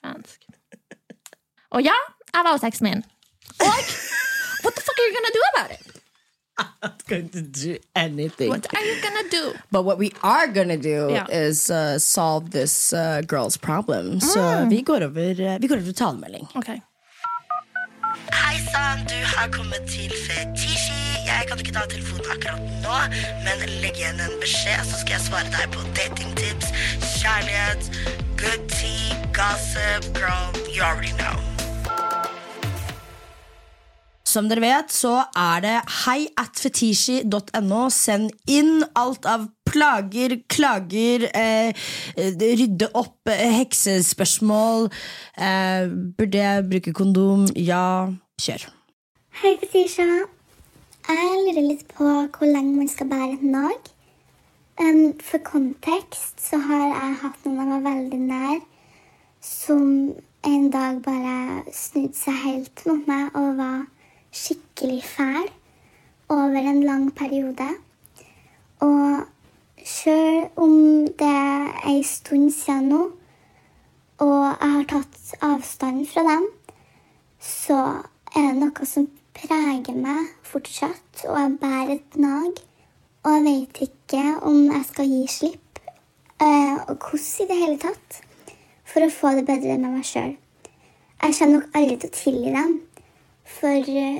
fransk. Og ja, jeg var hos eksen min. Og what the fuck are you gonna do about it? not going to do anything. What are you gonna do? But what we are gonna do Ja. is uh, solve this uh, girl's problem. Så vi går over, uh, vi går over til talemelding. Okay. Hei sann, du har kommet til Fetisji. Jeg kan ikke ta telefonen akkurat nå, men legg igjen en beskjed, så skal jeg svare deg på datingtips, kjærlighet, good tea, gossip, girl, you already know. Som dere vet, så er det hei at. Send inn alt av plager, klager, eh, rydde opp, eh, heksespørsmål. Eh, burde jeg bruke kondom? Ja, kjør. Hei, Fetisha. Jeg lurer litt på hvor lenge man skal bære et nag. Um, for kontekst så har jeg hatt noen jeg var veldig nær, som en dag bare snudde seg helt mot meg og var skikkelig fæl over en lang periode. Og sjøl om det er ei stund siden nå, og jeg har tatt avstand fra dem, så er det noe som preger meg fortsatt, og jeg bærer et nag. Og jeg vet ikke om jeg skal gi slipp, eh, og hvordan i det hele tatt, for å få det bedre med meg sjøl. Jeg kommer nok aldri til å tilgi dem, for eh,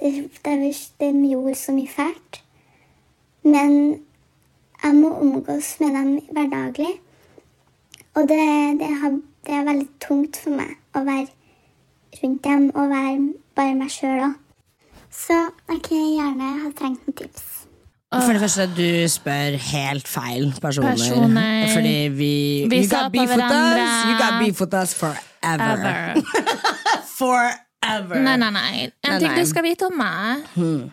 det, det, de gjorde så mye fælt. Men jeg må omgås med dem hverdaglig. Og det, det, har, det er veldig tungt for meg å være rundt dem og være bare meg sjøl òg. Så jeg kunne gjerne ha trengt noen tips. For det første, du spør helt feil personer. Personer. Fordi vi, Vi you så got på beef with us, hverandre. you got beef with us forever. Ever. Forever. Nei, nei, nei. En Nei, ting nei. du skal vite om meg,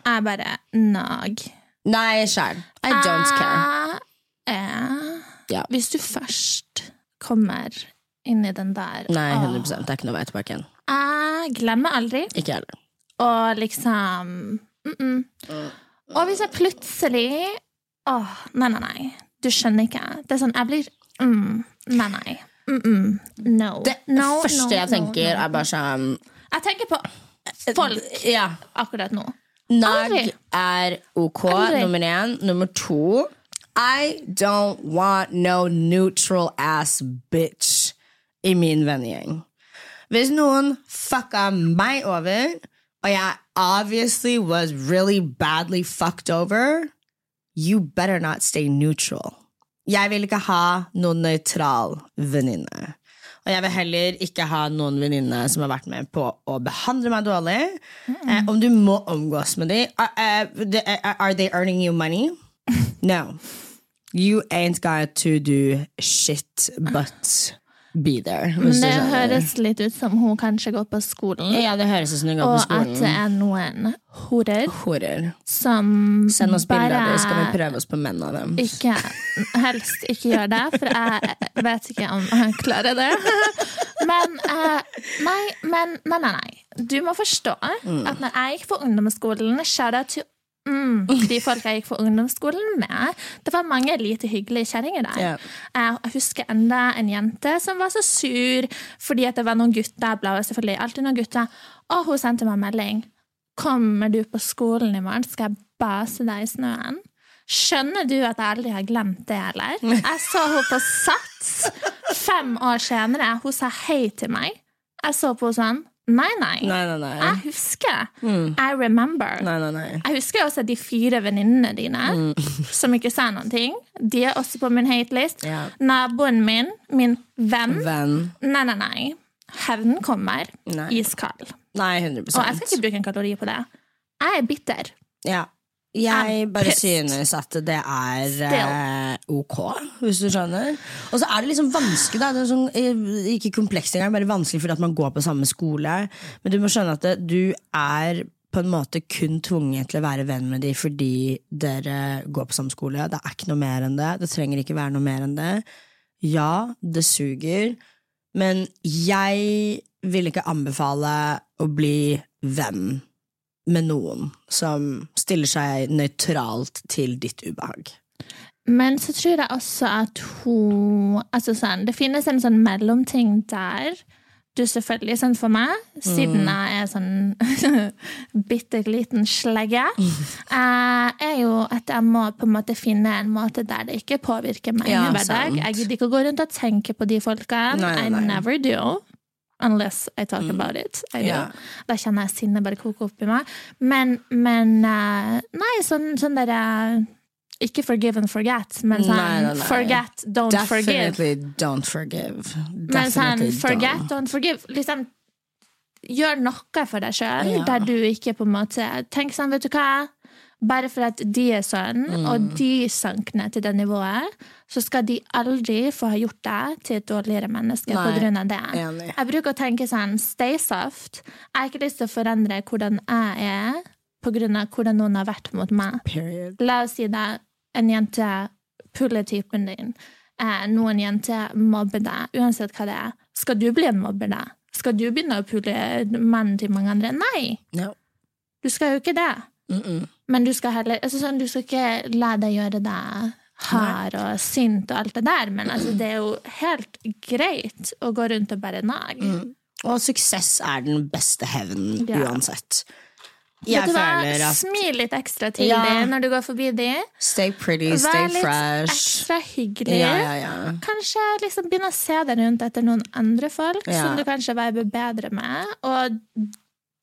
er bare nag. Nei, sjæl. I don't care. Jeg er Ja. Hvis du først kommer inn i den der Nei, åh, 100 Det er ikke noe vei tilbake igjen. Jeg glemmer aldri. Ikke jeg heller. Og liksom mm -mm. Og hvis jeg plutselig Åh, nei, nei, nei. Du skjønner ikke. Det er sånn, jeg blir mm, Nei, nei. Mm. No. Det no, første no, jeg tenker, er bare sånn Jeg tenker på folk Ja. akkurat nå. Nag er ok, Aldri. nummer én. Nummer to I don't want no neutral ass bitch i min vennegjeng. Hvis noen fucka meg over, og jeg obviously was really badly fucked over, you better not stay neutral. Jeg vil ikke ha noen nøytral venninne. Og jeg vil heller ikke ha noen venninne som har vært med på å behandle meg dårlig. Eh, om du må omgås med dem are, are they earning you money? No. You ain't got to do shit but be there. Men det høres litt ut som hun kanskje går på skolen, Ja, det høres ut som hun går på og at det er noen horer Horer. som Send oss bilder, bare så skal vi prøve oss på menn av dem. ikke, helst ikke gjør det, for jeg vet ikke om jeg klarer det. Men uh, nei, men nei, nei, nei. Du må forstå Mm. at når jeg gikk på ungdomsskolen, shout-out til mm, de folk jeg gikk på ungdomsskolen med, det var mange lite hyggelige kjerringer der. Eh, Jeg husker enda en jente som var så sur fordi at det var noen gutter. Bla, bla, selvfølgelig alltid noen gutter. Og hun sendte meg en melding. Kommer du på skolen i morgen, skal jeg base deg i snøen. Skjønner du at jeg aldri har glemt det, eller? Jeg så henne på Sats fem år senere. Hun sa hei til meg. Jeg så på henne sånn. Nei, nei. Nei, nei, nei. Jeg husker. I remember. Nei, nei, nei. Jeg husker også de fire venninnene dine som ikke sa noen ting. De er også på min hate-list. Ja. Naboen min, min venn. Venn. Nei, nei, nei. Hevnen kommer. Nei. Iskald. Nei, 100 Og jeg skal ikke bruke en kalori på det. Jeg er bitter. Ja. Jeg bare synes at det er eh, ok, hvis du skjønner. Og så er det liksom vanskelig, da. Det er sånn, eh, ikke komplekst engang, bare vanskelig fordi at man går på samme skole. Men du må skjønne at det, du er på en måte kun tvunget til å være venn med dem fordi dere går på samme skole. Det er ikke noe mer enn det. Det trenger ikke være noe mer enn det. Ja, det suger, Men jeg vil ikke anbefale å bli venn med noen som stiller seg nøytralt til ditt ubehag. Men så tror jeg også at hun altså sånn, Det finnes en sånn mellomting der. Du selvfølgelig, sånn for meg, siden jeg er sånn bitte liten slegge, eh, er jo at jeg må på en måte finne en måte der det ikke påvirker meg Ja, i hverdag. Jeg gidder ikke å gå rundt og tenke på de folkene. Nei, nei, I never do. Unless I talk about it. I do. Da kjenner jeg sinnet bare koke opp i meg. Men, men eh, Nei, sånn, sånn derre Ikke forgive and forget, men sånn Nei, nei, nei. forget, don't forgive. Definitely don't forgive. Men sånn, forget, don't. don't forgive. Liksom, gjør noe for deg sjøl, Ja. der du ikke på en måte Tenk sånn, vet du hva? Bare for at de er sånn, Mm. og de sank ned til det nivået, så skal de aldri få ha gjort deg til et dårligere menneske Nei, på grunn av det. enig. Jeg bruker å tenke sånn, stay soft. Jeg har ikke lyst til å forandre hvordan jeg er på grunn av hvordan noen har vært mot meg. Period. La oss si det, en jente puller typen din. Eh, noen jenter mobber deg, uansett hva det er. Skal du bli en mobber da? Skal du begynne å pulle mannen til mange andre? Nei! No. Du skal jo ikke det. Mm -mm. Men du skal heller altså sånn, Du skal ikke la deg gjøre deg hard og sint og alt det der, men altså, det er jo helt greit å gå rundt og bare nage. Og suksess er den beste hevnen Ja. uansett. Vet du føler hva? at Smil litt ekstra til Ja. dem når du går forbi dem. stay pretty, Vær stay litt fresh. ekstra hyggelig. Ja, ja, ja. Kanskje liksom begynne å se deg rundt etter noen andre folk som du kanskje viber bedre med. Og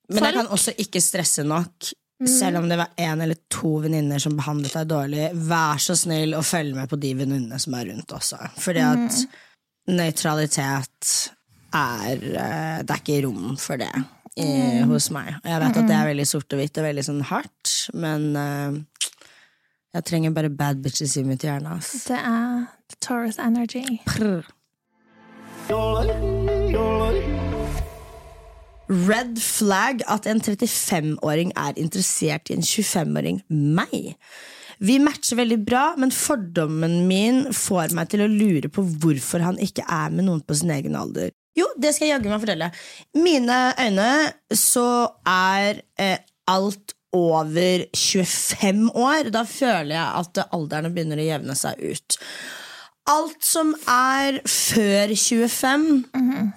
Men jeg kan også ikke stresse nok. Mm. Selv om det var en eller to venninner som behandlet deg dårlig, vær så snill å følge med på de venninnene som er rundt også. Fordi at Mm. nøytralitet er eh, Det er ikke rom for det i, Mm. hos meg. Og jeg vet at det er veldig sort og hvitt og veldig sånn hardt, men uh, jeg trenger bare bad bitches i mitt hjerne. Ass. det er Taurus energy. Prr. Red flag at en 35-åring er interessert i en 25-åring meg. Vi matcher veldig bra, men fordommen min får meg til å lure på hvorfor han ikke er med noen på sin egen alder. Jo, det skal jeg jaggu meg fortelle. Mine øyne så er eh, alt over 25 år. Da føler jeg at alderen begynner å jevne seg ut. Alt som er før 25,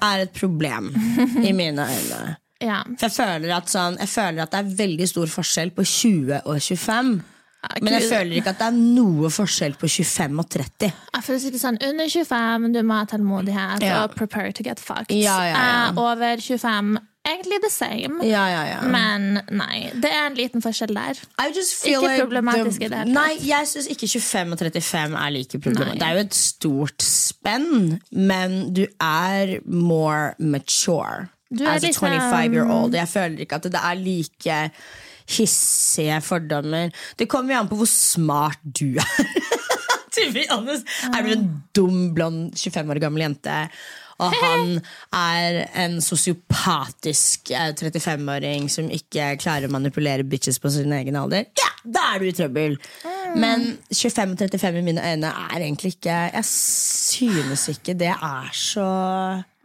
er et problem i mine øyne. Ja. For jeg føler, at sånn, jeg føler at det er veldig stor forskjell på 20 og 25. Men jeg føler ikke at det er noe forskjell på 25 og 30. Ja, For å si det sånn, under 25, du må ha tålmodighet Ja. og prepare to get fucked. Ja, ja, ja. Eh, over 25, egentlig the same. Ja, ja, ja. Men nei, det er en liten forskjell der. Ikke like problematisk i det hele tatt. Nei, jeg syns ikke 25 og 35 er like problematisk. Nei. Det er jo et stort spenn, men du er more mature Du er as a liksom- 25 year old. Jeg føler ikke at det er like hissige fordommer. Det kommer jo an på hvor smart du er. to be honest. Er du en dum, blond 25 år gammel jente, og han er en sosiopatisk eh, 35-åring som ikke klarer å manipulere bitches på sin egen alder, ja, da er du i trøbbel. Men 25 og 35 i mine øyne er egentlig ikke Jeg synes ikke det er så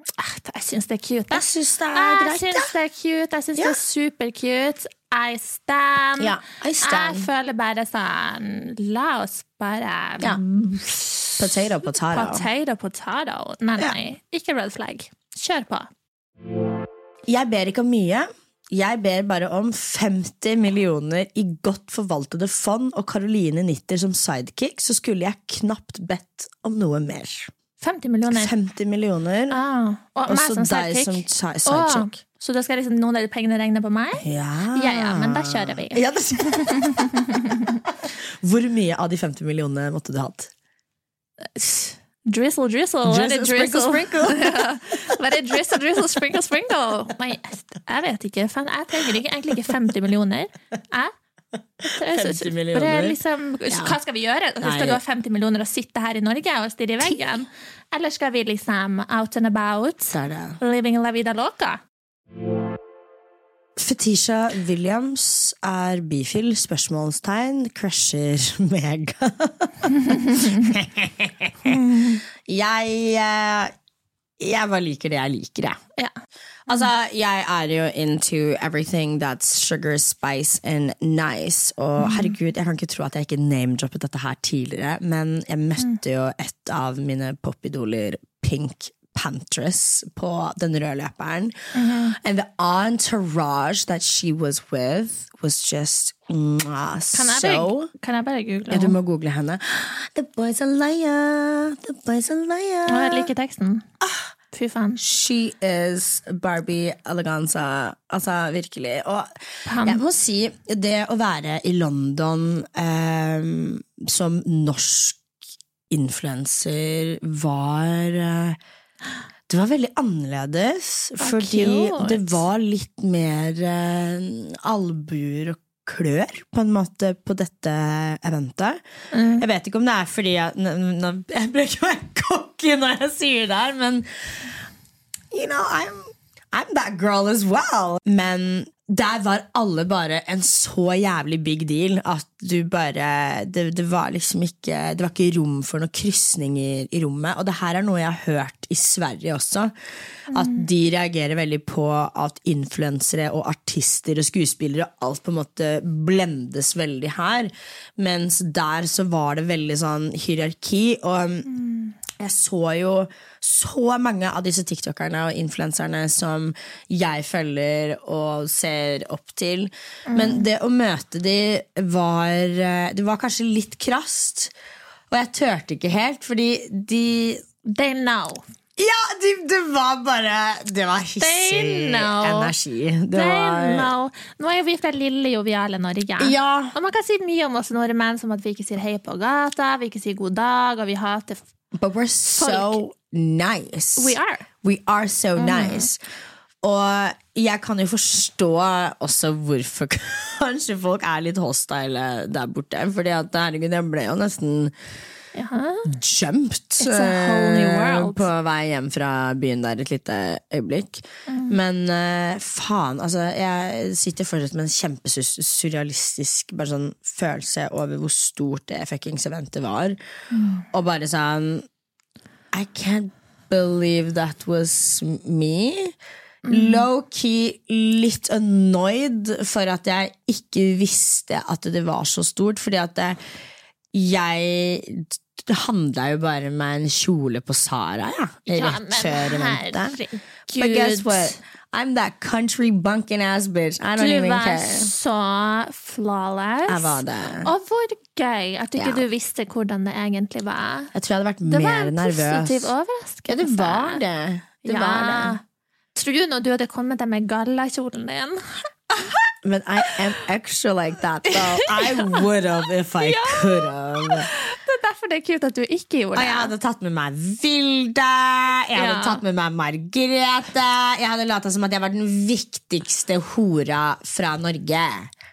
Eh, Jeg syns det er cute. Jeg syns det er Jeg syns det er cute. Jeg syns Ja. det er supercute. I stand. Ja, I stand. Jeg føler bare sånn La oss bare Ja. Potato, potato. Potato, potato. Nei, nei. Ikke red flag. Kjør på. Jeg ber ikke om mye. Jeg ber bare om 50 millioner i godt forvaltede fond og Caroline Nitter som sidekick, så skulle jeg knapt bedt om noe mer. 50 millioner. 50 millioner, Ah. Og og så deg som sidekick. Så da skal liksom noen av de pengene regne på meg? Ja. Ja, ja, men da kjører vi. Ja, det... Hvor mye av de 50 millionene måtte du hatt? Drizzle, drizzle. Drizzle, drizzle. sprinkle, sprinkle. Let it drizzle, drizzle, sprinkle, sprinkle. Nei, jeg vet ikke. Fan, Jeg trenger ikke, egentlig ikke 50 millioner. Jeg? 50 millioner. Liksom, hva skal vi gjøre? Skal du ha 50 millioner og sitte her i Norge og stirre i veggen? Eller skal vi liksom out and about? Det det. Living la vida loca? Fetisha Williams er bifil, spørsmålstegn, crusher mega. jeg eh, jeg bare liker det jeg liker, jeg. Ja. Altså, jeg er jo into everything that's sugar, spice and nice. Og herregud, jeg kan ikke tro at jeg ikke name-droppet dette her tidligere, men jeg møtte jo et av mine popidoler, Pink Pantress, på den røde løperen. And the entourage that she was with was just mwah, Kan jeg, so bare, kan jeg bare google ja, Du må google henne. The boys are liar, the boys are liar. Jeg liker teksten. Fy faen. She is Barbie Eleganza. Altså, virkelig. Og Han- jeg må si, det å være i London um, som norsk influenser var eh, Det var veldig annerledes, fordi cute. det var litt mer eh, albuer og klør, på en måte, på dette eventet. Jeg vet ikke om det er fordi jeg, jeg bør ikke være cocky når jeg sier det her, men you know, I'm, I'm that girl as well. Men der var alle bare en så jævlig big deal at du bare Det, det var liksom ikke Det var ikke rom for noen krysninger i rommet. Og det her er noe jeg har hørt i Sverige også. At de reagerer veldig på at influensere og artister og skuespillere og alt på en måte blendes veldig her. Mens der så var det veldig sånn hierarki. Og jeg så jo så mange av disse tiktokerne og influenserne som jeg følger og ser opp til. Men det å møte de var eh, Det var kanskje litt krast. Og jeg turte ikke helt, fordi de They know. Ja, de, det var bare Det var hissig energi. Det They var know. Nå er jo vi fra lille, joviale Norge. Ja. Og man kan si mye om oss nordmenn, som at vi ikke sier hei på gata, vi ikke sier god dag, og vi hater But we're so nice. We are. We are so nice. Og jeg kan jo forstå også hvorfor kanskje folk er litt hostile der borte. Fordi at herregud, jeg ble jo nesten jumped a whole new eh, på vei hjem fra byen der et lite øyeblikk. Men uh, faen, altså jeg sitter fortsatt med en kjempesurrealistisk bare sånn, følelse over hvor stort det fuckings eventet var. Og bare sånn I can't believe that was me. Low-key litt annoyed for at jeg ikke visste at det var så stort. Fordi at det, jeg handla jo bare med en kjole på Sara, ja. Rett før Men But guess what? I'm that country bunking ass bitch. I don't Du even var så flawless. Jeg var det. Og hvor gøy at ikke Ja. du visste hvordan det egentlig var. Jeg tror jeg hadde vært Det var en positiv overraskelse. Ja, det var det. Det ja. var det. Tror du når du hadde kommet deg med gallakjolen din But I am extra like that, though. I would have if I could have. Det er derfor det er kult at du ikke gjorde Og det. jeg hadde tatt med meg Vilde, jeg hadde Ja. tatt med meg Margrethe. Jeg hadde lata som at jeg var den viktigste hora fra Norge.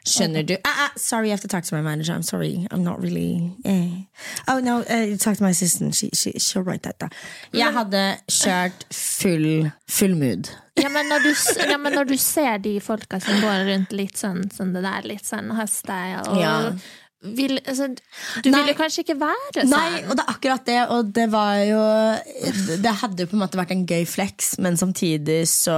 Skjønner du? Uh, uh, sorry, I have to talk to my manager. I'm sorry. I'm not really eh. Oh no, uh, talk to my assistant. She, she, she'll write that down. Jeg hadde kjørt full, full mood. Ja, men når du, ja, men når du ser de folka som går rundt litt sånn som det der, litt sånn hustyle og Ja. vil, altså, Du Nei. vil jo kanskje ikke være sånn. Nei, og det er akkurat det, og det var jo Det hadde jo på en måte vært en gøy flex, men samtidig så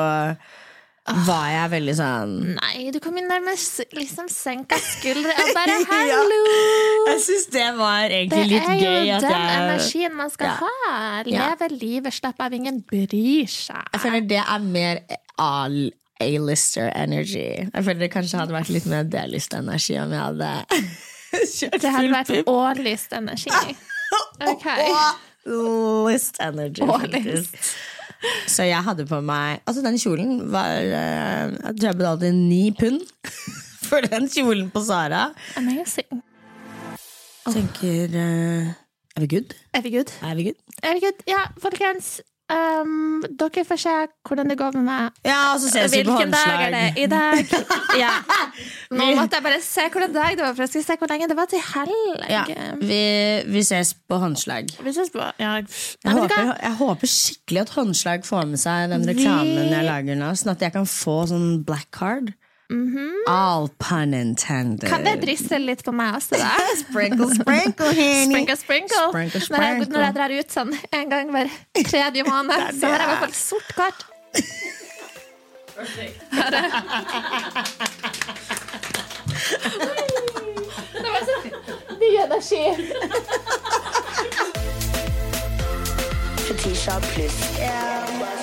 var jeg veldig sånn Nei, du kom inn der med liksom senka skuldre og bare Ja. 'hallo'! Jeg syns det var Det egentlig litt er jo gøy. den jeg, energien man skal Ja. ha. Ja. Livet, slapp av, ingen bryr seg. jeg føler det er mer all A-lister energy. Jeg føler det kanskje hadde vært litt mer D-list energi om jeg hadde kjørt Det hadde vært årlyst energi. Okay. A-list energy, faktisk. Så jeg hadde på meg Altså, den kjolen var eh, Jeg tror jeg betalte ni pund for den kjolen på Sara. Amazing. Tenker eh, Er vi good? Er vi good? Er vi good? Er vi good? Ja, folkens. Um, dere får se hvordan det går med meg. Ja, og så ses vi på Hvilken dag er det? I dag? Ja. Nå måtte jeg bare se hvordan dag det var, for jeg skulle se hvor lenge det var til helg. Ja, vi, vi ses på håndslag. Vi ses på ja. Jeg håper, jeg håper skikkelig at håndslag får med seg den reklamen Vi- jeg lager nå, sånn at jeg kan få sånn black card. All pun intended. Kan det drysse litt på meg også, da? Sprinkle, sprinkle, honey. Sprinkle, sprinkle. Sprinkle, Når, jeg, når jeg drar ut sånn en gang hver tredje måned, så har jeg i hvert fall sort kart. Det var så mye energi. Fetisha pluss.